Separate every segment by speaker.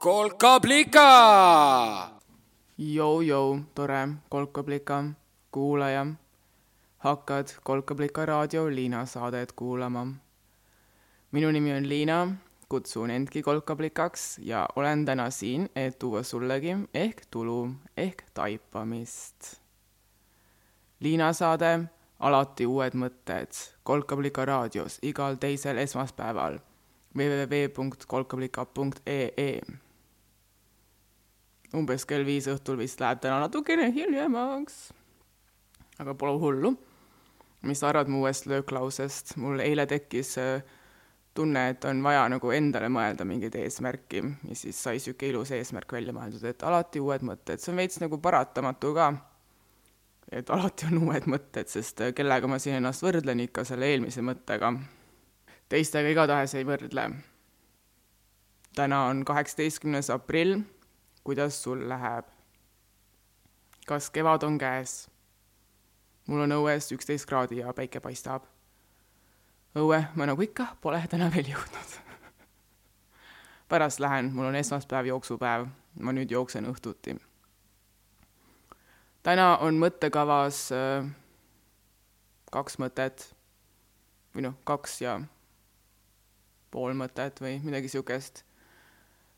Speaker 1: kolkablika.
Speaker 2: Jou-jou, tore kolkablika kuulaja. hakkad Kolkablika raadio Liina saadet kuulama. minu nimi on Liina, kutsun endki kolkablikaks ja olen täna siin, et tuua sullegi ehk tulu ehk taipamist. Liina saade, alati uued mõtted, Kolkablika raadios igal teisel esmaspäeval www.kolkablika.ee umbes kell viis õhtul vist läheb täna natukene hiljemaks. aga pole hullu. mis sa arvad mu uuest lööklausest? mul eile tekkis äh, tunne, et on vaja nagu endale mõelda mingeid eesmärki ja siis sai niisugune ilus eesmärk välja mõeldud, et alati uued mõtted, see on veits nagu paratamatu ka. et alati on uued mõtted, sest äh, kellega ma siin ennast võrdlen ikka selle eelmise mõttega teistega igatahes ei võrdle. täna on kaheksateistkümnes aprill. Kuidas sul läheb? kas kevad on käes? mul on õues üksteist kraadi ja päike paistab. õue ma nagu ikka pole täna veel jõudnud pärast lähen, mul on esmaspäev jooksupäev, ma nüüd jooksen õhtuti. täna on mõttekavas äh, kaks mõtet või noh, kaks ja pool mõtet või midagi niisugust.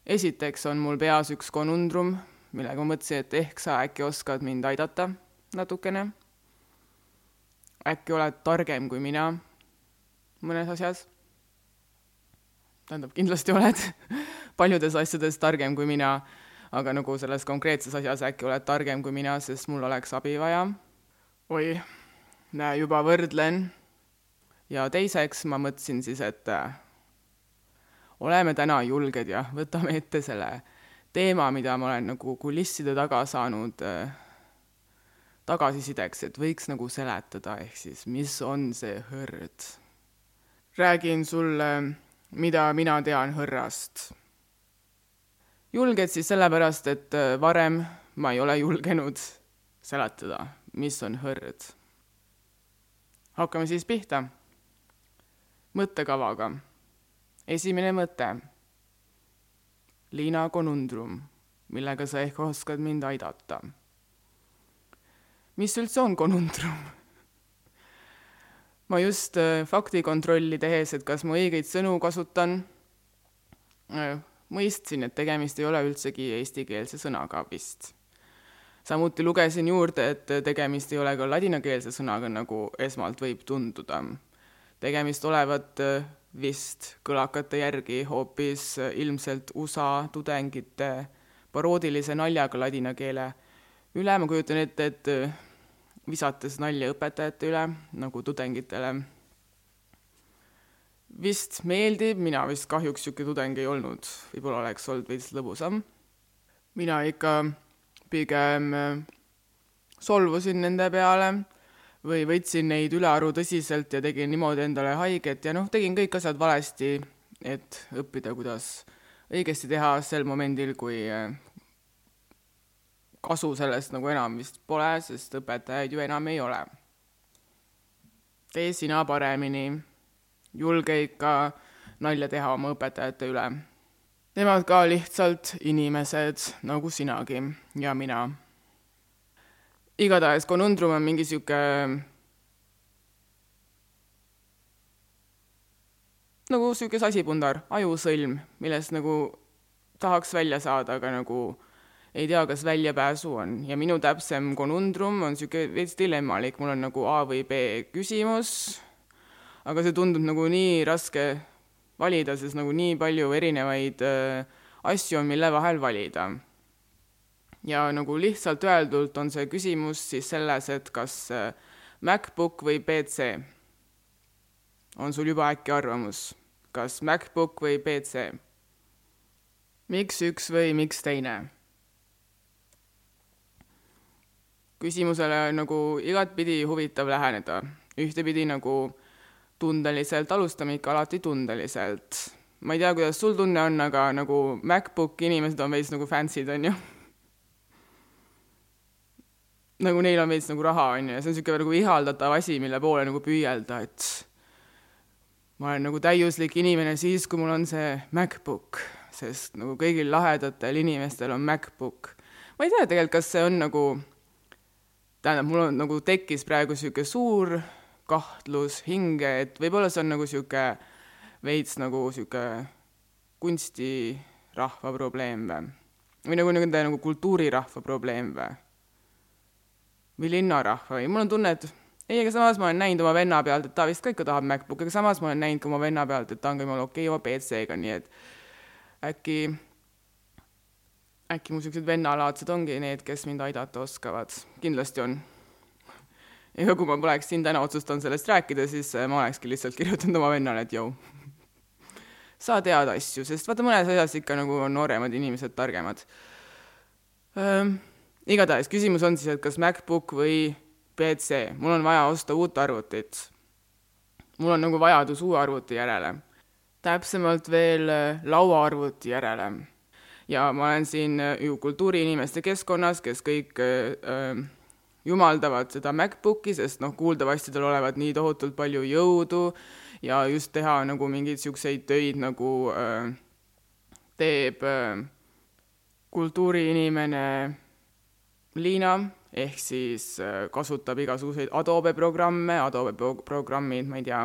Speaker 2: Esiteks on mul peas üks konundrum, millega ma mõtlesin, et ehk sa äkki oskad mind aidata natukene. äkki oled targem kui mina mõnes asjas. tähendab, kindlasti oled paljudes asjades targem kui mina, aga nagu selles konkreetses asjas äkki oled targem kui mina, sest mul oleks abi vaja. oi, näe, juba võrdlen. ja teiseks ma mõtlesin siis, et oleme täna julged ja võtame ette selle teema, mida ma olen nagu kulisside taga saanud äh, tagasisideks, et võiks nagu seletada, ehk siis mis on see hõrd. räägin sulle, mida mina tean hõrrast. julged siis sellepärast, et äh, varem ma ei ole julgenud seletada, mis on hõrd. hakkame siis pihta mõttekavaga esimene mõte. Liina konundrum, millega sa ehk oskad mind aidata. mis üldse on konundrum? ma just äh, faktikontrolli tehes, et kas ma õigeid sõnu kasutan, äh, mõistsin, et tegemist ei ole üldsegi eestikeelse sõnaga vist. samuti lugesin juurde, et tegemist ei ole ka ladinakeelse sõnaga, nagu esmalt võib tunduda. tegemist olevat äh, vist kõlakate järgi hoopis ilmselt USA tudengite paroodilise naljaga ladina keele üle, ma kujutan ette, et visates nalja õpetajate üle nagu tudengitele. vist meeldib, mina vist kahjuks niisugune tudeng ei olnud, võib-olla oleks olnud veits lõbusam. mina ikka pigem solvusin nende peale või võtsin neid ülearu tõsiselt ja tegin niimoodi endale haiget ja noh, tegin kõik asjad valesti, et õppida, kuidas õigesti teha sel momendil, kui äh, kasu sellest nagu enam vist pole, sest õpetajaid ju enam ei ole. tee sina paremini, julge ikka nalja teha oma õpetajate üle. Nemad ka lihtsalt inimesed nagu sinagi ja mina igatahes konundrum on mingi sihuke nagu sihuke sasipundar, ajusõlm, millest nagu tahaks välja saada, aga nagu ei tea, kas väljapääsu on. Ja minu täpsem konundrum on sihuke veits dilemmalik, mul on nagu A või B küsimus, aga see tundub nagu nii raske valida, sest nagu nii palju erinevaid äh, asju on, mille vahel valida ja nagu lihtsalt öeldult on see küsimus siis selles, et kas äh, MacBook või PC. on sul juba äkki arvamus, kas MacBook või PC? miks üks või miks teine? küsimusele nagu igatpidi huvitav läheneda, ühtepidi nagu tundeliselt, alustame ikka alati tundeliselt. ma ei tea, kuidas sul tunne on, aga nagu MacBooki inimesed on veits nagu fancy'd, on ju nagu neil on veits nagu raha, on ju, ja see on niisugune nagu ihaldatav asi, mille poole nagu püüelda, et ma olen nagu täiuslik inimene siis, kui mul on see MacBook, sest nagu kõigil lahedatel inimestel on MacBook. ma ei tea tegelikult, kas see on nagu, tähendab, mul on nagu tekkis praegu niisugune suur kahtlus hinge, et võib-olla see on nagu niisugune veits nagu niisugune kunstirahva probleem või? või nagu nende nagu kultuurirahva probleem või? Või linnarahva või mul on tunne, et ei, aga samas ma olen näinud oma venna pealt, et ta vist ka ikka tahab MacBooki, aga samas ma olen näinud ka oma venna pealt, et ta on ka jumala okei okay, oma PC-ga, nii et äkki, äkki mu siuksed vennalaadsed ongi need, kes mind aidata oskavad, kindlasti on. ja kui ma poleks siin täna otsustanud sellest rääkida, siis äh, ma olekski lihtsalt kirjutanud oma vennale, et jõu, sa tead asju, sest vaata, mõnes asjas ikka nagu on nooremad inimesed targemad. Igatahes küsimus on siis, et kas MacBook või PC, mul on vaja osta uut arvutit. mul on nagu vajadus uue arvuti järele. täpsemalt veel äh, lauaarvuti järele. ja ma olen siin äh, ju kultuuriinimeste keskkonnas, kes kõik äh, äh, jumaldavad seda MacBooki, sest noh, kuuldavasti tal olevat nii tohutult palju jõudu ja just teha nagu mingeid niisuguseid töid, nagu äh, teeb äh, kultuuriinimene Liina ehk siis äh, kasutab igasuguseid Adobe programme, Adobe programmid, ma ei tea,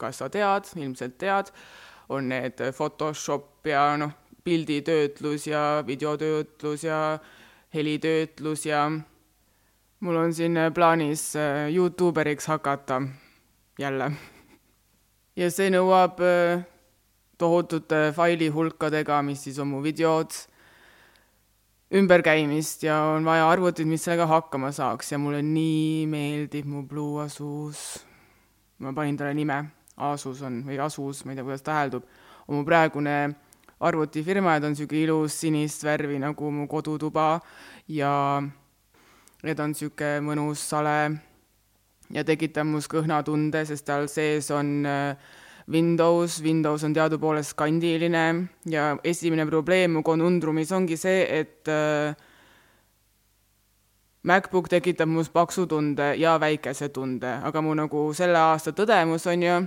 Speaker 2: kas sa tead, ilmselt tead, on need Photoshop ja noh, pilditöötlus ja videotöötlus ja helitöötlus ja mul on siin plaanis äh, Youtuberiks hakata jälle. ja see nõuab äh, tohutute failihulkadega, mis siis on mu videod ümberkäimist ja on vaja arvutit, mis sellega hakkama saaks. Ja mulle nii meeldib mu Blue Asus. ma panin talle nime, Asus on või Asus, ma ei tea, kuidas ta hääldub, on mu praegune arvutifirma ja ta on niisugune ilus sinist värvi nagu mu kodutuba. Ja ja ta on niisugune mõnus sale ja tekitab mus kõhnatunde, sest tal sees on äh, Windows, Windows on teadupoolest kandiline ja esimene probleem mu konundrumis ongi see, et äh, MacBook tekitab mus paksu tunde ja väikese tunde, aga mu nagu selle aasta tõdemus on ju,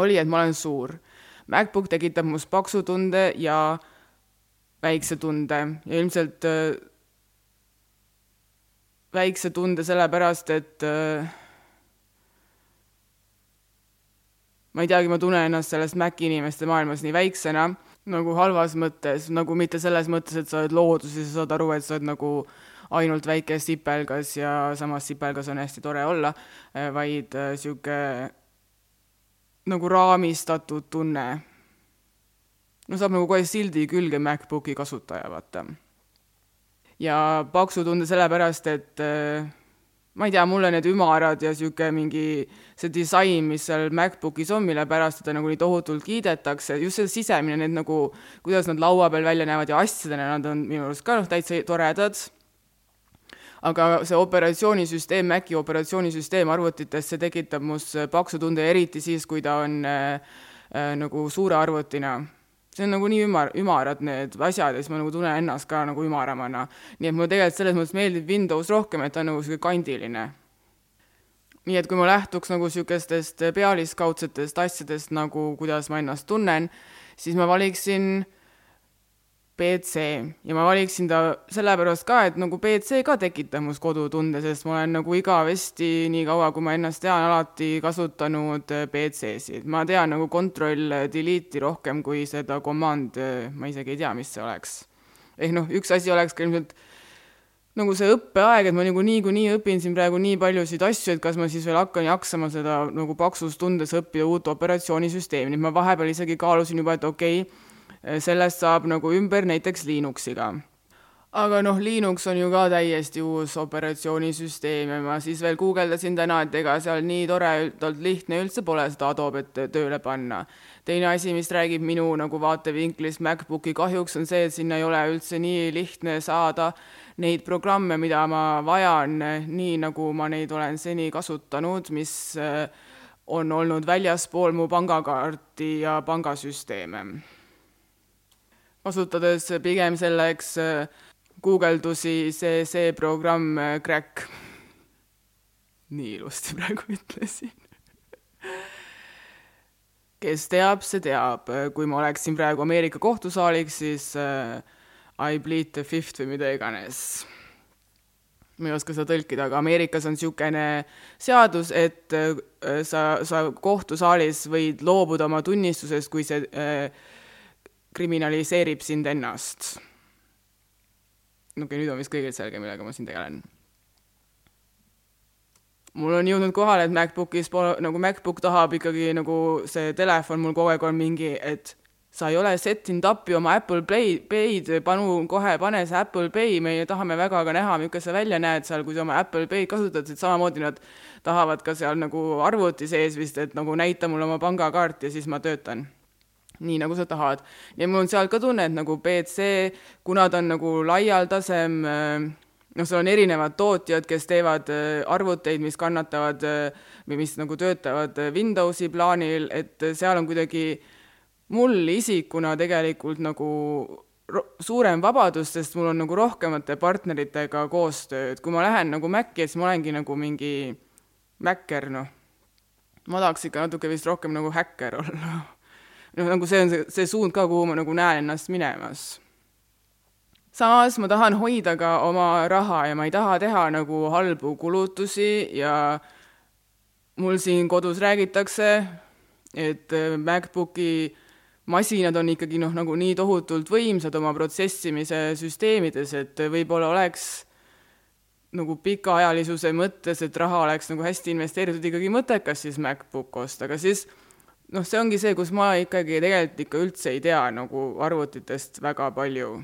Speaker 2: oli, et ma olen suur. MacBook tekitab mus paksu tunde ja väikse tunde ja ilmselt äh, väikse tunde sellepärast, et äh, ma ei teagi, ma tunnen ennast selles Maci inimeste maailmas nii väiksena, nagu halvas mõttes, nagu mitte selles mõttes, et sa oled looduses ja saad aru, et sa oled nagu ainult väike sipelgas ja samas sipelgas on hästi tore olla, eh, vaid niisugune eh, nagu raamistatud tunne. no saab nagu kohe sildi külge MacBooki kasutaja, vaata. ja paksu tunde sellepärast, et äh, ma ei tea, mulle need ümarad ja niisugune mingi see disain, mis seal MacBookis on, mille pärast teda nagu nii tohutult kiidetakse, just see sisemine, need nagu, kuidas nad laua peal välja näevad ja asjadena nad on minu arust ka noh, täitsa toredad, aga see operatsioonisüsteem, Maci operatsioonisüsteem arvutites, see tekitab mus paksu tunde, eriti siis, kui ta on äh, äh, nagu suure arvutina see on nagu nii ümar, ümarad need asjad ja siis ma nagu tunnen ennast ka nagu ümaramana. nii et mulle tegelikult selles mõttes meeldib Windows rohkem, et ta on nagu niisugune kandiline. nii et kui ma lähtuks nagu niisugustest pealiskaudsetest asjadest, nagu kuidas ma ennast tunnen, siis ma valiksin äh, BC ja ma valiksin ta sellepärast ka, et nagu BC ka tekitab must kodutunde, sest ma olen nagu igavesti, nii kaua kui ma ennast tean, alati kasutanud BC-sid. ma tean nagu control delete'i rohkem kui seda command, ma isegi ei tea, mis see oleks. ehk noh, üks asi oleks ka ilmselt nagu see õppeaeg, et ma nagu niikuinii õpin siin praegu nii paljusid asju, et kas ma siis veel hakkan jaksama seda nagu paksus tundes õppida uut operatsioonisüsteemi, nii et ma vahepeal isegi kaalusin juba, et okei okay,, Äh, sellest saab nagu ümber näiteks Linuxiga. aga noh, Linux on ju ka täiesti uus operatsioonisüsteem ja ma siis veel guugeldasin täna, et ega seal nii toredalt lihtne üldse pole seda Adobet tööle panna. teine asi, mis räägib minu nagu vaatevinklist MacBooki kahjuks, on see, et sinna ei ole üldse nii lihtne saada neid programme, mida ma vajan, nii nagu ma neid olen seni kasutanud, mis äh, on olnud väljaspool mu pangakaarti ja pangasüsteeme kasutades pigem selleks äh, guugeldusi see, see programm äh, Crack. nii ilusti praegu ütlesin kes teab, see teab, kui ma oleksin praegu Ameerika kohtusaaliks, siis äh, I bleed the fifth või mida iganes. ma ei oska seda tõlkida, aga Ameerikas on niisugune seadus, et sa, sa kohtusaalis võid loobuda oma tunnistusest, kui see äh, kriminaliseerib sind ennast. okei okay,, nüüd on vist kõigil selge, millega ma siin tegelen mul on jõudnud kohale, et MacBookis pole, nagu MacBook tahab ikkagi nagu see telefon mul kogu aeg on mingi, et sa ei ole settinud appi oma Apple Play, Pay'd, panu kohe, pane see Apple Pay, meie tahame väga ka näha, milline sa välja näed seal, kui sa oma Apple Pay'd kasutad, et samamoodi nad tahavad ka seal nagu arvuti sees vist, et nagu näita mulle oma pangakaart ja siis ma töötan nii nagu sa tahad. ja mul on seal ka tunne, et nagu BC, kuna ta on nagu laialdasem äh, noh, seal on erinevad tootjad, kes teevad äh, arvuteid, mis kannatavad äh, või mis nagu töötavad Windowsi plaanil, et seal on kuidagi mul isikuna tegelikult nagu suurem vabadus, sest mul on nagu rohkemate partneritega koostööd, kui ma lähen nagu Maci, siis ma olengi nagu mingi mäkker, noh. ma tahaks ikka natuke vist rohkem nagu häkker olla. Noh, nagu see on see, see suund ka, kuhu ma nagu näen ennast minemas. Samas ma tahan hoida ka oma raha ja ma ei taha teha nagu halbu kulutusi ja mul siin kodus räägitakse, et äh, MacBooki masinad on ikkagi noh, nagu nii tohutult võimsad oma protsessimise süsteemides, et võib-olla oleks nagu pikaajalisuse mõttes, et raha oleks nagu hästi investeeritud, ikkagi mõttekas siis MacBook osta, aga siis noh, see ongi see, kus ma ikkagi tegelikult ikka üldse ei tea nagu arvutitest väga palju.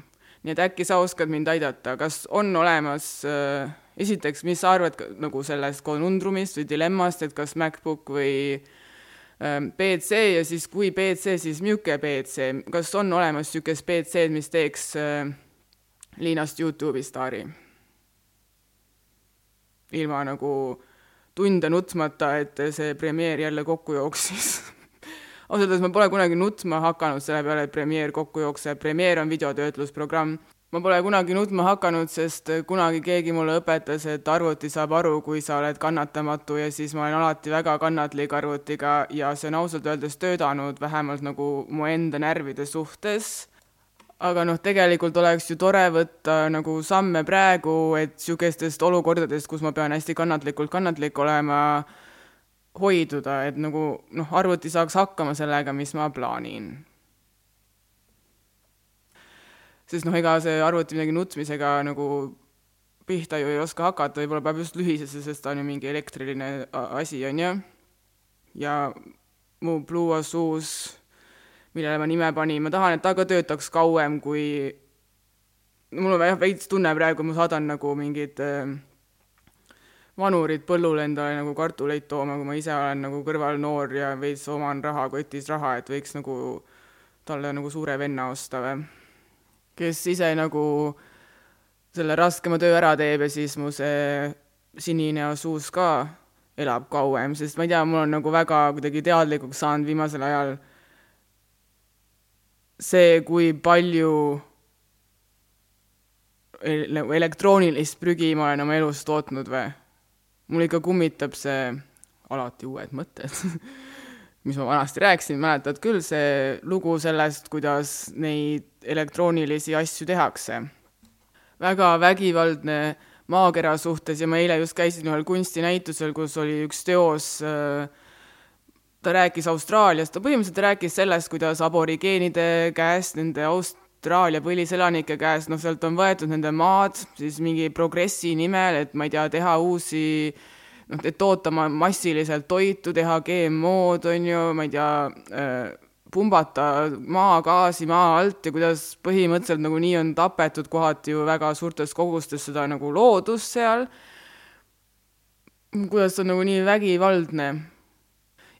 Speaker 2: Nii et äkki sa oskad mind aidata, kas on olemas äh, esiteks, mis sa arvad nagu sellest konundrumist või dilemmast, et kas MacBook või ähm, PC ja siis kui PC, siis milline PC, kas on olemas niisugust PC-d, mis teeks äh, Liinast Youtube'i staari? ilma nagu tunde nutmata, et see premeer jälle kokku jooksis ausalt öeldes ma pole kunagi nutma hakanud selle peale, et Premiere kokku jookseb, Premiere on videotöötlusprogramm. ma pole kunagi nutma hakanud, sest kunagi keegi mulle õpetas, et arvuti saab aru, kui sa oled kannatamatu ja siis ma olen alati väga kannatlik arvutiga ja see on ausalt öeldes töötanud vähemalt nagu mu enda närvide suhtes aga noh, tegelikult oleks ju tore võtta nagu samme praegu, et niisugustest olukordadest, kus ma pean hästi kannatlikult kannatlik olema, hoiduda, et nagu noh, arvuti saaks hakkama sellega, mis ma plaanin. sest noh, ega see arvuti midagi nutsmisega nagu pihta ju ei oska hakata, võib-olla peab just lühisesse, sest ta on ju mingi elektriline asi, on ju. ja mu Blueos uus, millele ma nime panin, ma tahan, et ta ka töötaks kauem kui mul on jah veits tunne praegu, ma saadan nagu mingid äh, vanurid põllule endale nagu kartuleid tooma, kui ma ise olen nagu kõrval noor ja veits oman rahakotis raha, et võiks nagu talle nagu suure venna osta või. kes ise nagu selle raskema töö ära teeb ja siis mu see sinine suus ka elab kauem, sest ma ei tea, mul on nagu väga kuidagi teadlikuks saanud viimasel ajal see, kui palju nagu elektroonilist prügi ma olen oma elus tootnud või mul ikka kummitab see alati uued mõtted mis ma vanasti rääkisin, mäletad küll, see lugu sellest, kuidas neid elektroonilisi asju tehakse. väga vägivaldne maakera suhtes ja ma eile just käisin ühel kunstinäitusel, kus oli üks teos äh, ta rääkis Austraaliast, ta põhimõtteliselt rääkis sellest, kuidas aborigeenide käest, nende Austraalia põliselanike käest, noh, sealt on võetud nende maad siis mingi progressi nimel, et ma ei tea, teha uusi noh, et toota massiliselt toitu, teha GMO-d, on ju, ma ei tea äh,, pumbata maagaasi maa alt ja kuidas põhimõtteliselt nagu nii on tapetud kohati ju väga suurtes kogustes seda nagu loodust seal, kuidas ta on nagu nii vägivaldne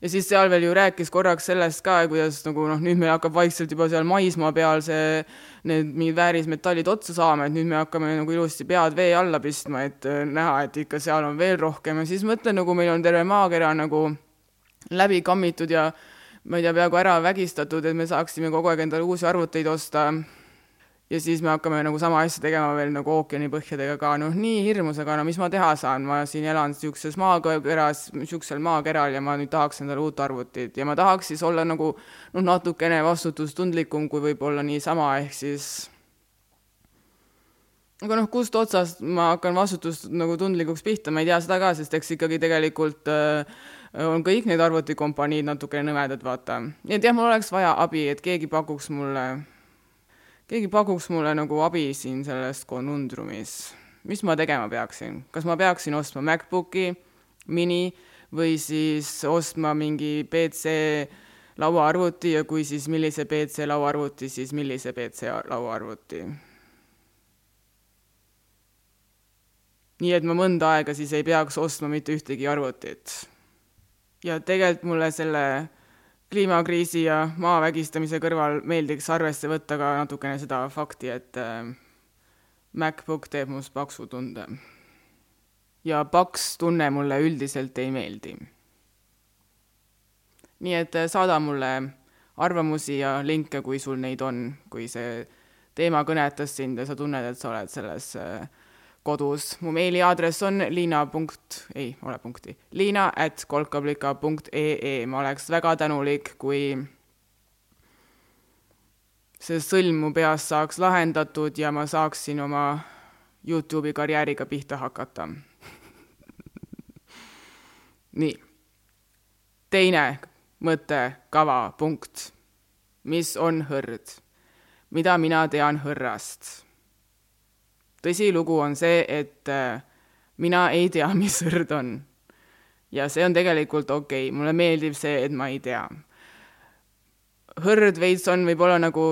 Speaker 2: ja siis seal veel ju rääkis korraks sellest ka, kuidas nagu noh, nüüd meil hakkab vaikselt juba seal maismaa peal see, need mingid väärismetallid otsa saama, et nüüd me hakkame nagu ilusti pead vee alla pistma, et äh, näha, et ikka seal on veel rohkem ja siis mõtlen, nagu meil on terve maakera nagu läbi kammitud ja ma ei tea, peaaegu ära vägistatud, et me saaksime kogu aeg endale uusi arvuteid osta. Ja siis me hakkame nagu sama asja tegema veel nagu ookeanipõhjadega ka, noh, nii hirmus, aga no mis ma teha saan, ma siin elan niisuguses maakeras, niisugusel maakeral ja ma nüüd tahaks endale uut arvutit. Ja ma tahaks siis olla nagu noh, natukene vastutustundlikum kui võib-olla niisama, ehk siis aga noh, kust otsast ma hakkan vastutust nagu tundlikuks pihta, ma ei tea seda ka, sest eks ikkagi tegelikult äh, on kõik need arvutikompaniid natukene nõmedad, vaata. nii et jah, mul oleks vaja abi, et keegi pakuks mulle keegi pakuks mulle nagu abi siin selles konundrumis, mis ma tegema peaksin, kas ma peaksin ostma MacBooki mini või siis ostma mingi PC lauaarvuti ja kui, siis millise PC lauaarvuti, siis millise PC lauaarvuti. nii et ma mõnda aega siis ei peaks ostma mitte ühtegi arvutit. ja tegelikult mulle selle kliimakriisi ja maa vägistamise kõrval meeldiks arvesse võtta ka natukene seda fakti, et äh, MacBook teeb must paksu tunde. ja paks tunne mulle üldiselt ei meeldi. nii et äh, saada mulle arvamusi ja linke, kui sul neid on, kui see teema kõnetas sind ja sa tunned, et sa oled selles äh, kodus. mu meiliaadress on liina punkt, ei ole punkti, liina at kolkablika punkt ee. ma oleks väga tänulik, kui see sõlm mu peas saaks lahendatud ja ma saaksin oma Youtube'i karjääriga pihta hakata nii. teine mõttekava punkt. mis on hõrd? mida mina tean hõrrast? Tõsilugu on see, et äh, mina ei tea, mis sõrd on. ja see on tegelikult okei okay., mulle meeldib see, et ma ei tea. hõrd veits on võib-olla nagu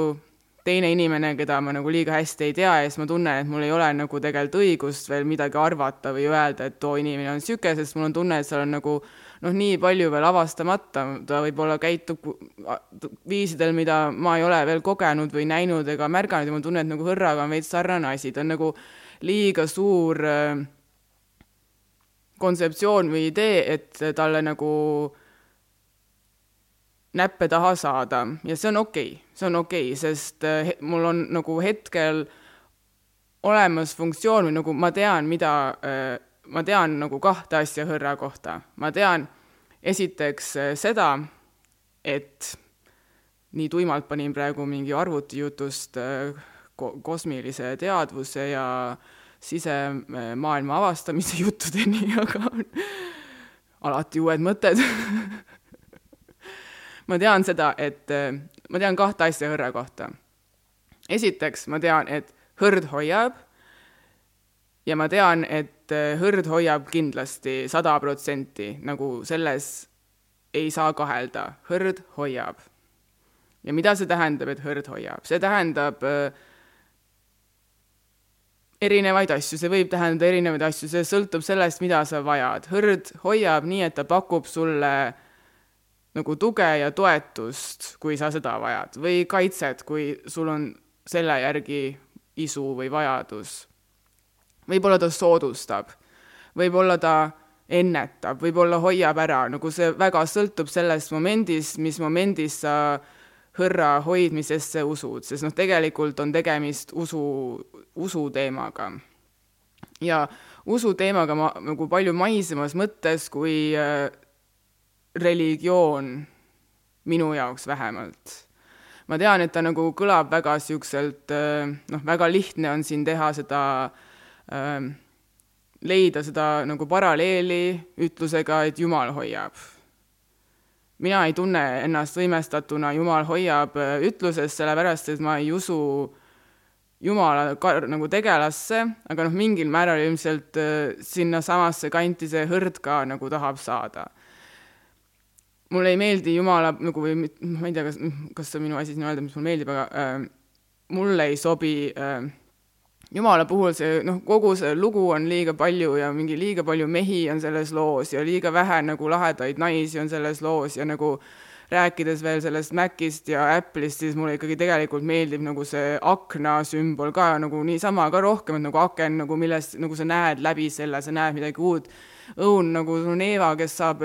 Speaker 2: teine inimene, keda ma nagu liiga hästi ei tea ja siis ma tunnen, et mul ei ole nagu tegelikult õigust veel midagi arvata või öelda, et too inimene on niisugune, sest mul on tunne, et seal on nagu noh, nii palju veel avastamata, ta võib-olla käitub viisidel, mida ma ei ole veel kogenud või näinud ega märganud ja mul tunne, et nagu Hõrraga on veits sarnane asi, ta on nagu liiga suur äh, kontseptsioon või idee, et talle nagu näppe taha saada ja see on okei okay., see on okei okay,, sest äh, mul on nagu hetkel olemas funktsioon või nagu ma tean, mida äh, ma tean nagu kahte asja Hõrra kohta. ma tean esiteks eh, seda, et nii tuimalt panin praegu mingi arvutijutust eh, ko-, kosmilise teadvuse ja sisemaailma avastamise juttudeni, aga alati uued mõtted ma tean seda, et eh, ma tean kahte asja Hõrra kohta. esiteks ma tean, et hõrd hoiab ja ma tean, et äh, hõrd hoiab kindlasti sada protsenti, nagu selles ei saa kahelda, hõrd hoiab. ja mida see tähendab, et hõrd hoiab? see tähendab äh, erinevaid asju, see võib tähendada erinevaid asju, see sõltub sellest, mida sa vajad. hõrd hoiab nii, et ta pakub sulle nagu tuge ja toetust, kui sa seda vajad, või kaitset, kui sul on selle järgi isu või vajadus võib-olla ta soodustab, võib-olla ta ennetab, võib-olla hoiab ära, nagu see väga sõltub sellest momendist, mis momendis sa hõrra hoidmisesse usud, sest noh, tegelikult on tegemist usu, usuteemaga. ja usuteemaga ma nagu palju maisemas mõttes kui äh, religioon, minu jaoks vähemalt. Ma tean, et ta nagu kõlab väga niisuguselt, äh, noh, väga lihtne on siin teha seda äh, leida seda nagu paralleeli ütlusega, et Jumal hoiab. mina ei tunne ennast võimestatuna Jumal hoiab ütluses, sellepärast et ma ei usu Jumala ka-, nagu tegelasse, aga noh, mingil määral ilmselt sinnasamasse kanti see hõrd ka nagu tahab saada. mulle ei meeldi Jumala nagu või ma ei tea, kas, kas see on minu asi siin öelda, mis mulle meeldib, aga äh, mulle ei sobi äh, jumala puhul see noh, kogu see lugu on liiga palju ja mingi liiga palju mehi on selles loos ja liiga vähe nagu lahedaid naisi on selles loos ja nagu rääkides veel sellest Macist ja Apple'ist, siis mulle ikkagi tegelikult meeldib nagu see akna sümbol ka nagu niisama ka rohkem, et nagu aken nagu millest nagu sa näed läbi selle, sa näed midagi uut. õun nagu Eeva, kes saab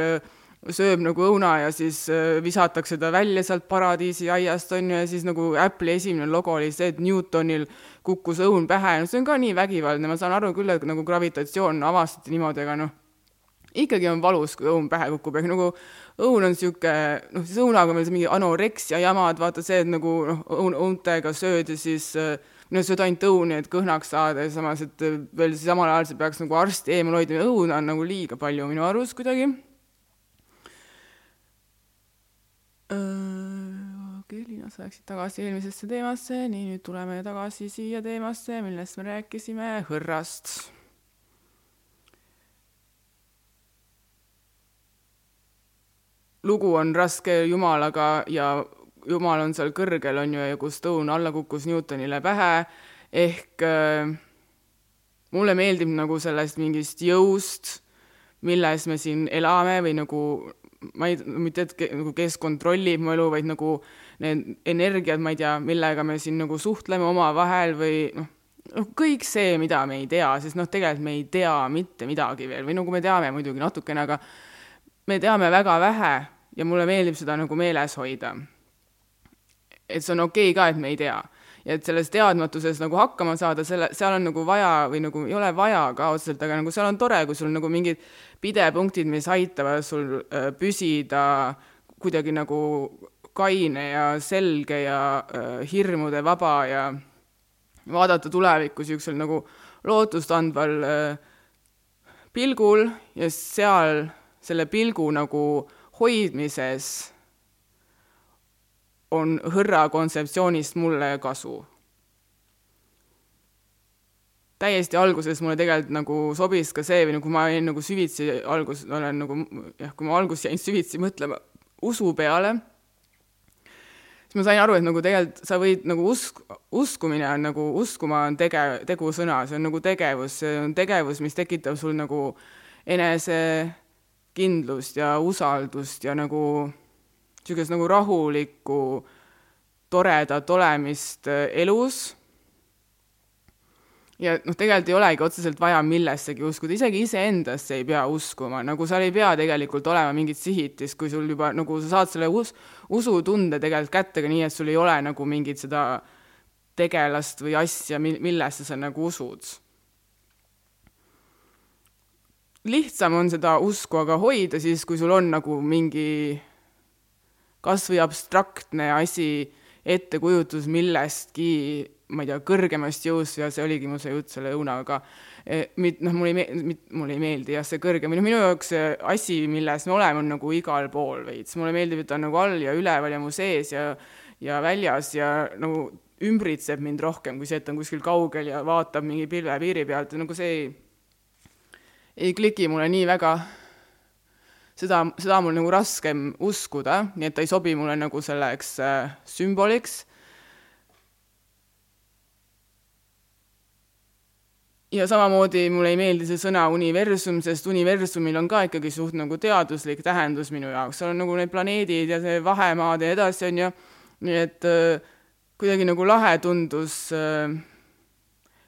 Speaker 2: sööb nagu õuna ja siis äh, visatakse ta välja sealt paradiisiaiast, on ju, ja siis nagu Apple'i esimene logo oli see, et Newtonil kukkus õun pähe, no see on ka nii vägivaldne, ma saan aru küll, et nagu gravitatsioon avastati niimoodi, aga noh, ikkagi on valus, kui õun pähe kukub, ehk nagu õun on niisugune, noh, siis õunaga veel mingi anoreksia jamad, vaata see, et nagu noh, õun, õuntega sööd ja siis äh, no sööd ainult õuni, et kõhnaks saada ja samas, et veel samal ajal sa peaks nagu arsti eemal hoidma, õuna on nagu liiga palju minu arust kuidagi okei, Liina, sa läksid tagasi eelmisesse teemasse, nii, nüüd tuleme tagasi siia teemasse, millest me rääkisime, hõrrast. lugu on raske Jumalaga ja Jumal on seal kõrgel, on ju, ja kus õun alla kukkus Newtonile pähe, ehk äh, mulle meeldib nagu sellest mingist jõust, milles me siin elame või nagu ma ei, mitte et nagu kes kontrollib mu elu, vaid nagu need energiad, ma ei tea, millega me siin nagu suhtleme omavahel või noh, noh, kõik see, mida me ei tea, sest noh, tegelikult me ei tea mitte midagi veel või nagu me teame muidugi natukene, aga me teame väga vähe ja mulle meeldib seda nagu meeles hoida. et see on okei okay ka, et me ei tea ja et selles teadmatuses nagu hakkama saada, selle, seal on nagu vaja või nagu ei ole vaja ka otseselt, aga nagu seal on tore, kui sul nagu mingid pidepunktid, mis aitavad sul äh, püsida kuidagi nagu kaine ja selge ja äh, hirmude vaba ja vaadata tulevikku niisugusel nagu lootustandval äh, pilgul ja seal selle pilgu nagu hoidmises on hõrra kontseptsioonist mulle kasu. Täiesti alguses mulle tegelikult nagu sobis ka see või nagu ma olin nagu süvitsi algus, olen nagu jah, kui ma alguses jäin süvitsi mõtlema usu peale, siis ma sain aru, et nagu tegelikult sa võid nagu usk, uskumine on nagu, uskuma on tege-, tegusõna, see on nagu tegevus, see on tegevus, mis tekitab sul nagu enesekindlust ja usaldust ja nagu niisugust nagu rahulikku, toredat olemist elus ja noh, tegelikult ei olegi otseselt vaja millessegi uskuda, isegi iseendasse ei pea uskuma, nagu seal ei pea tegelikult olema mingit sihitist, kui sul juba nagu sa saad selle us-, usutunde tegelikult kätte ka nii, et sul ei ole nagu mingit seda tegelast või asja, mi-, millesse sa nagu usud. lihtsam on seda usku aga hoida siis, kui sul on nagu mingi kas või abstraktne asi, ettekujutus millestki, ma ei tea, kõrgemast jõust ja see oligi mul see jutt selle õunaga. E, mit-, noh, mulle ei meeldi, mulle ei meeldi jah, see kõrgem, noh, minu jaoks see asi, milles me oleme, on nagu igal pool veits, mulle meeldib, et ta on nagu all ja üleval ja mu sees ja ja väljas ja nagu ümbritseb mind rohkem kui see, et on kuskil kaugel ja vaatab mingi pilvepiiri pealt ja nagu see ei, ei kliki mulle nii väga. Seda, seda on mul nagu raskem uskuda, nii et ta ei sobi mulle nagu selleks äh, sümboliks. Ja samamoodi mulle ei meeldi see sõna universum, sest universumil on ka ikkagi suht nagu teaduslik tähendus minu jaoks, seal on nagu need planeedid ja see vahemaad ja edasi, on ju, nii et äh, kuidagi nagu lahe tundus äh,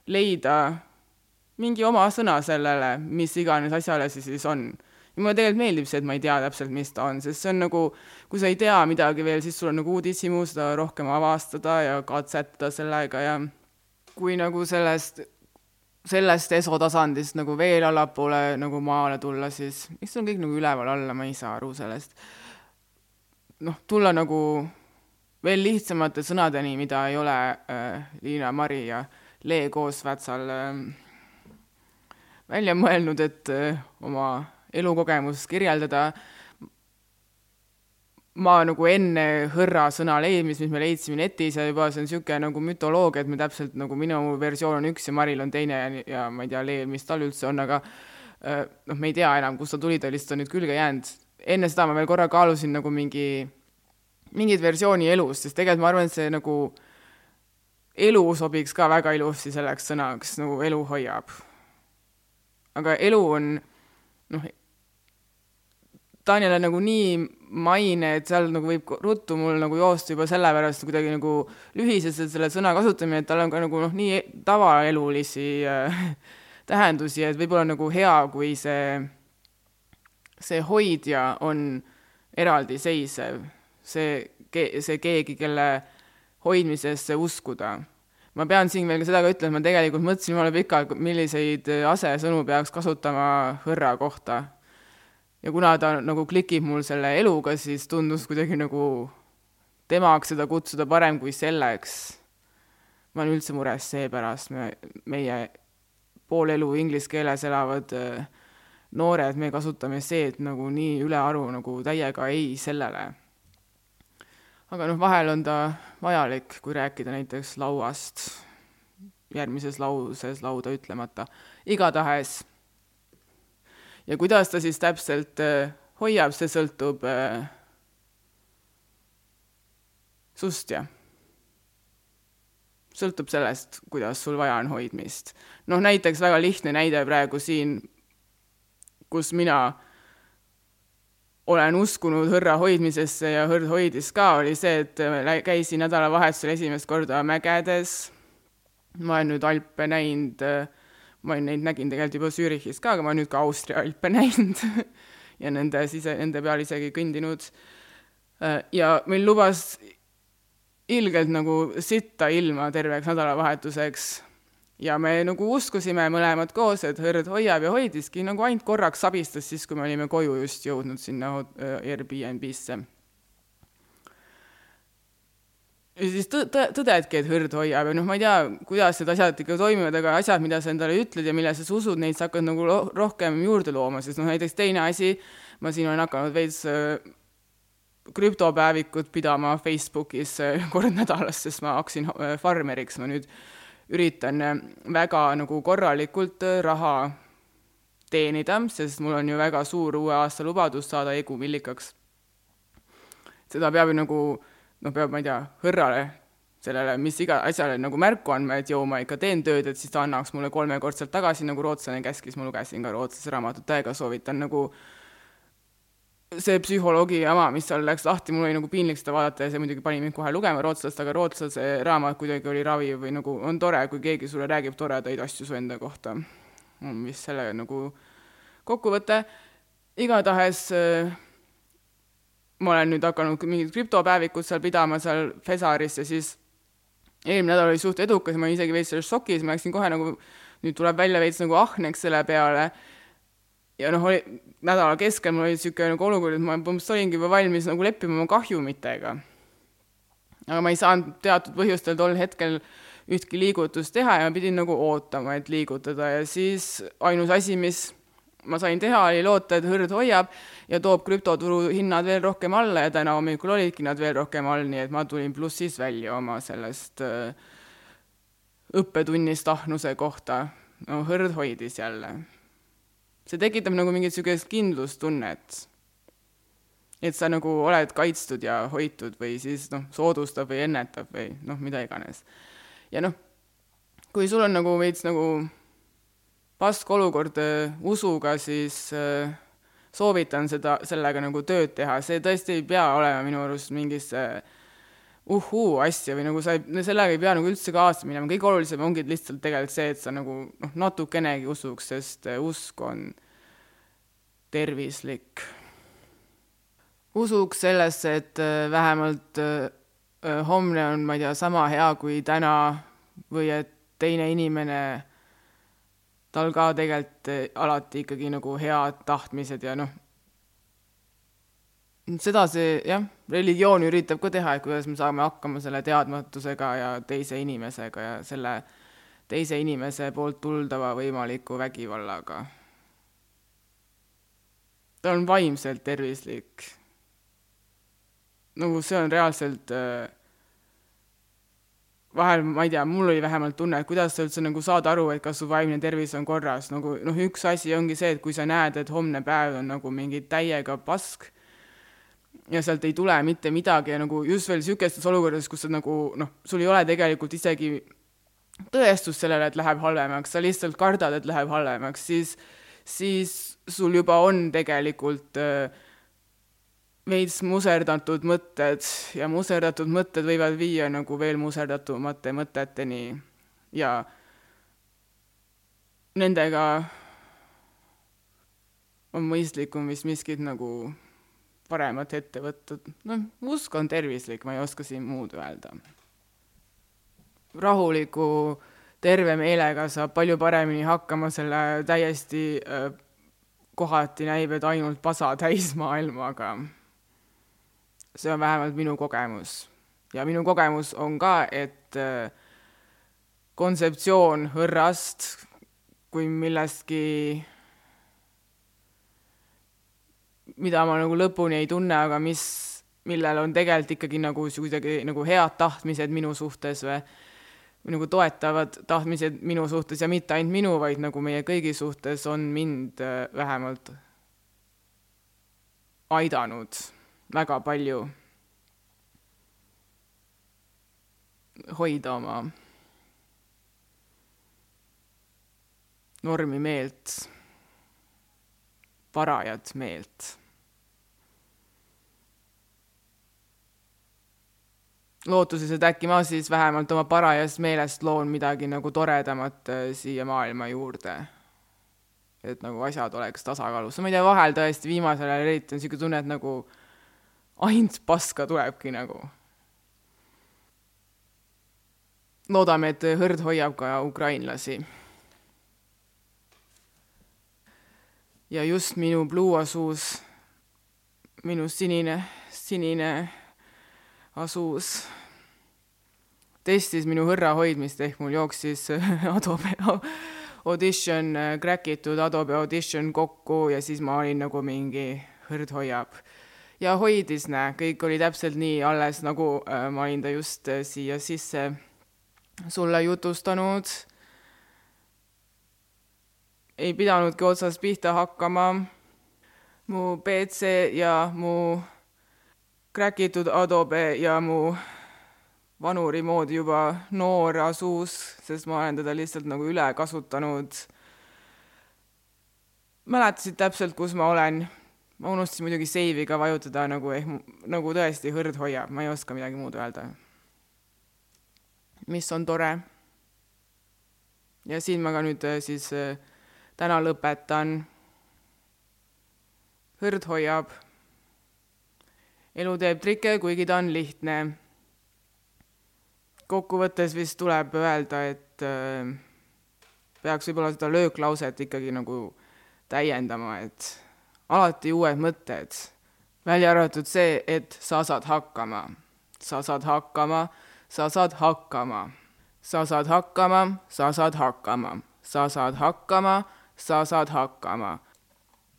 Speaker 2: leida mingi oma sõna sellele, mis iganes asjale see siis on. Ja mulle tegelikult meeldib see, et ma ei tea täpselt, mis ta on, sest see on nagu, kui sa ei tea midagi veel, siis sul on nagu uudishimu seda rohkem avastada ja katsetada sellega ja kui nagu sellest sellest esotasandist nagu veel allapoole nagu maale tulla, siis miks see on kõik nagu üleval-alla, ma ei saa aru sellest. noh, tulla nagu veel lihtsamate sõnadeni, mida ei ole äh, Liina, Mari ja Lee koos Vätsal äh, välja mõelnud, et äh, oma elukogemust kirjeldada ma nagu enne hõrra sõna leidmist, mis me leidsime netis ja juba see on niisugune nagu mütoloogia, et me täpselt nagu minu versioon on üks ja Maril on teine ja, ja ma ei tea, Leel, mis tal üldse on, aga äh, noh, me ei tea enam, kust ta tuli, ta lihtsalt on nüüd külge jäänud. enne seda ma veel korra kaalusin nagu mingi, mingit versiooni elust, sest tegelikult ma arvan, et see nagu elu sobiks ka väga ilusti selleks sõnaks, nagu elu hoiab. aga elu on noh, ta on nagu nii maine, et seal nagu võib ruttu mul nagu joosta juba sellepärast kuidagi nagu lühiselt selle sõna kasutamine, et tal on ka nagu noh, nii tavaelulisi äh, tähendusi, et võib-olla nagu hea, kui see see hoidja on eraldiseisev, see, see keegi, kelle hoidmisesse uskuda. ma pean siin veel ka seda ka ütlema, ma tegelikult mõtlesin jumala pikalt, milliseid asesõnu peaks kasutama hõrra kohta. Ja kuna ta nagu klikib mul selle eluga, siis tundus kuidagi nagu temaks seda kutsuda parem kui selleks. ma olen üldse mures seepärast, me, meie pool elu inglise keeles elavad äh, noored, me kasutame see-d nagu nii ülearu nagu täiega ei sellele. aga noh, vahel on ta vajalik, kui rääkida näiteks lauast, järgmises lauses lauda ütlemata, igatahes. Ja kuidas ta siis täpselt äh, hoiab, see sõltub äh, sust, jah sõltub sellest, kuidas sul vaja on hoidmist. noh, näiteks väga lihtne näide praegu siin kus mina olen uskunud hõrra hoidmisesse ja hõrd hoidis ka, oli see, et käisin nädalavahetusel esimest korda mägedes. ma olen nüüd Alpe näinud, ma olen neid, nägin tegelikult juba Zürichis ka, aga ma olen nüüd ka Austria Alpe näinud ja nende sise, nende peal isegi kõndinud. ja meil lubas ilgelt nagu sitta ilma terveks nädalavahetuseks ja me nagu uskusime mõlemad koos, et hõrd hoiab ja hoidiski, nagu ainult korraks sabistas siis, kui me olime koju just jõudnud sinna Airbnb-sse. Ja siis tõ-, tõ-, tõdedki, et hõrd hoiab ja noh, ma ei tea, kuidas need asjad ikka toimivad, aga asjad, mida sa endale ütled ja millesse sa usud, neid sa hakkad nagu rohkem juurde looma, sest noh, näiteks teine asi, ma siin olen hakanud veits krüptopäevikut pidama Facebookis kord nädalas, sest ma hakkasin farmeriks, ma nüüd üritan äh, väga nagu korralikult äh, raha teenida, sest mul on ju väga suur uue aasta lubadus saada Egu millikaks. seda peab ju nagu noh, peab, ma ei tea, hõrrale, sellele mis iga asjale nagu märku andma, et joo, ma ikka teen tööd, et siis ta annaks mulle kolmekordselt tagasi, nagu rootslane käskis, ma lugesin ka rootslase raamatut, täiega soovitan nagu see psühholoogi jama, mis seal läks lahti, mul oli nagu piinlik seda vaadata ja see muidugi pani mind kohe lugema rootslast, aga rootslase raamat kuidagi oli raviv või nagu on tore, kui keegi sulle räägib toredaid asju su enda kohta. on vist selle nagu kokkuvõte. igatahes äh, ma olen nüüd hakanud mingit krüptopäevikut seal pidama seal Fesaris ja siis eelmine nädal oli suht edukas ma olin isegi veits selles šokis, ma läksin kohe nagu, nüüd tuleb välja veits nagu ahneks selle peale ja noh, oli nädala keskel mul oli niisugune nagu olukord, et ma põhimõtteliselt olingi juba valmis nagu leppima oma kahjumitega. aga ma ei saanud teatud põhjustel tol hetkel ühtki liigutust teha ja ma pidin nagu ootama, et liigutada ja siis ainus asi, mis ma sain teha, oli loota, et hõrd hoiab ja toob krüptoturu hinnad veel rohkem alla ja täna hommikul olidki nad veel rohkem all, nii et ma tulin plussis välja oma sellest äh, õppetunnist ahnuse kohta. no hõrd hoidis jälle see tekitab nagu mingit niisugust kindlustunnet. et sa nagu oled kaitstud ja hoitud või siis noh, soodustab või ennetab või noh, mida iganes. ja noh, kui sul on nagu veits nagu pask olukord äh, usuga, siis soovitan seda, sellega nagu tööd teha, see tõesti ei pea olema minu arust mingisse uhhuu asja või nagu sa ei, sellega ei pea nagu üldse kaasa minema, kõige olulisem ongi lihtsalt tegelikult see, et sa nagu noh, natukenegi usuks, sest usk on tervislik. usuks sellesse, et äh, vähemalt äh, äh, homne on, ma ei tea, sama hea kui täna või et teine inimene, tal ka tegelikult alati ikkagi nagu head tahtmised ja noh, seda see jah, religioon üritab ka teha, et kuidas me saame hakkama selle teadmatusega ja teise inimesega ja selle teise inimese poolt tuldava võimaliku vägivallaga ta on vaimselt tervislik. nagu see on reaalselt äh, vahel ma ei tea, mul oli vähemalt tunne, et kuidas sa üldse nagu saad aru, et kas su vaimne tervis on korras, nagu noh, üks asi ongi see, et kui sa näed, et homne päev on nagu mingi täiega pask ja sealt ei tule mitte midagi ja nagu just veel niisugustes olukordades, kus sa nagu noh, sul ei ole tegelikult isegi tõestust sellele, et läheb halvemaks, sa lihtsalt kardad, et läheb halvemaks, siis, siis sul juba on tegelikult äh, veits muserdatud mõtted ja muserdatud mõtted võivad viia nagu veel muserdatumate mõteteni ja nendega on mõistlikum vist miskit nagu paremat ette võtta, noh, usk on tervislik, ma ei oska siin muud öelda. rahuliku, terve meelega saab palju paremini hakkama selle täiesti äh, kohati näib, et ainult pasa täis maailmaga. See on vähemalt minu kogemus. ja minu kogemus on ka, et äh, kontseptsioon hõrrast kui millestki mida ma nagu lõpuni ei tunne, aga mis, millel on tegelikult ikkagi nagu kuidagi nagu head tahtmised minu suhtes või nagu toetavad tahtmised minu suhtes ja mitte ainult minu, vaid nagu meie kõigi suhtes on mind äh, vähemalt aidanud väga palju hoida oma normi meelt, parajat meelt lootuses, et äkki ma siis vähemalt oma parajast meelest loon midagi nagu toredamat äh, siia maailma juurde. et nagu asjad oleks tasakaalus, ma ei tea, vahel tõesti viimasel ajal eriti on niisugune tunne, et nagu ainult paska tulebki nagu. loodame, et hõrd hoiab ka ukrainlasi. ja just minu pluuasuus, minu sinine, sinine asus, testis minu hõrra hoidmist, ehk mul jooksis Adobe Audition, crack itud Adobe Audition kokku ja siis ma olin nagu mingi hõrd hoiab. Ja hoidis, näe, kõik oli täpselt nii alles, nagu äh, ma olin ta just äh, siia sisse sulle jutustanud. ei pidanudki otsast pihta hakkama. mu PC ja mu kräkitud Adobe ja mu vanuri moodi juba noor asus, sest ma olen teda lihtsalt nagu üle kasutanud. mäletasid täpselt, kus ma olen. Ma unustasin muidugi save'i ka vajutada nagu ehk nagu tõesti hõrd hoiab, ma ei oska midagi muud öelda. mis on tore. ja siin ma ka nüüd äh, siis äh, täna lõpetan. hõrd hoiab elu teeb trikke, kuigi ta on lihtne. kokkuvõttes vist tuleb öelda, et äh, peaks võib-olla seda lööklauset ikkagi nagu täiendama, et alati uued mõtted, välja arvatud see, et sa saad hakkama, sa saad hakkama, sa saad hakkama, sa saad hakkama, sa saad hakkama, sa saad hakkama, sa saad hakkama.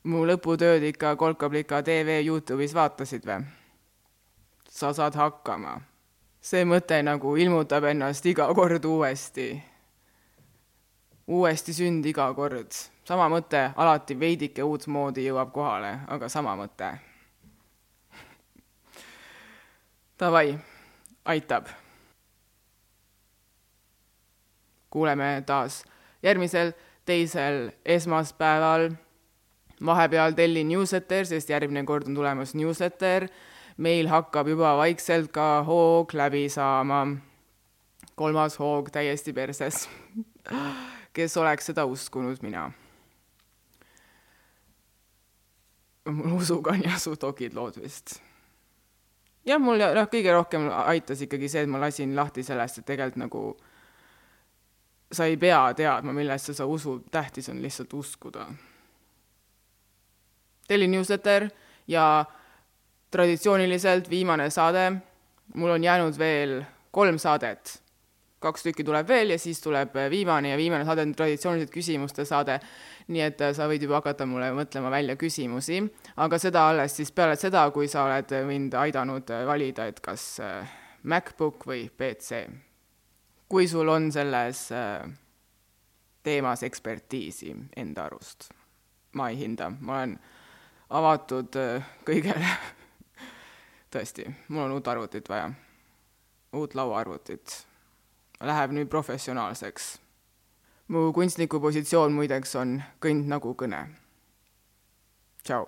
Speaker 2: mu lõputööd ikka Kolkablika tv Youtube'is vaatasid või? sa saad hakkama. see mõte nagu ilmutab ennast iga kord uuesti. uuesti sünd iga kord. Sama mõte alati veidike uutmoodi jõuab kohale, aga sama mõte. Davai, aitab. kuuleme taas järgmisel teisel esmaspäeval. vahepeal tellin newsletter, sest järgmine kord on tulemas newsletter meil hakkab juba vaikselt ka hoog läbi saama. kolmas hoog täiesti perses. kes oleks seda uskunud, mina. Mul usuga on jah suht okid lood vist. jah, mul noh, kõige rohkem aitas ikkagi see, et ma lasin lahti sellest, et tegelikult nagu sa ei pea teadma, millesse sa usud, tähtis on lihtsalt uskuda. tellin newsletter ja traditsiooniliselt viimane saade, mul on jäänud veel kolm saadet. Kaks tükki tuleb veel ja siis tuleb viimane ja viimane saade on traditsiooniliselt küsimuste saade. nii et äh, sa võid juba hakata mulle mõtlema välja küsimusi, aga seda alles siis peale seda, kui sa oled mind aidanud äh, valida, et kas äh, MacBook või PC. kui sul on selles teemas ekspertiisi enda arust. ma ei hinda, ma olen avatud kõigele tõesti, mul on uut arvutit vaja. uut lauaarvutit. Läheb nüüd professionaalseks. mu kunstniku positsioon muideks on kõnd nagu kõne. tšau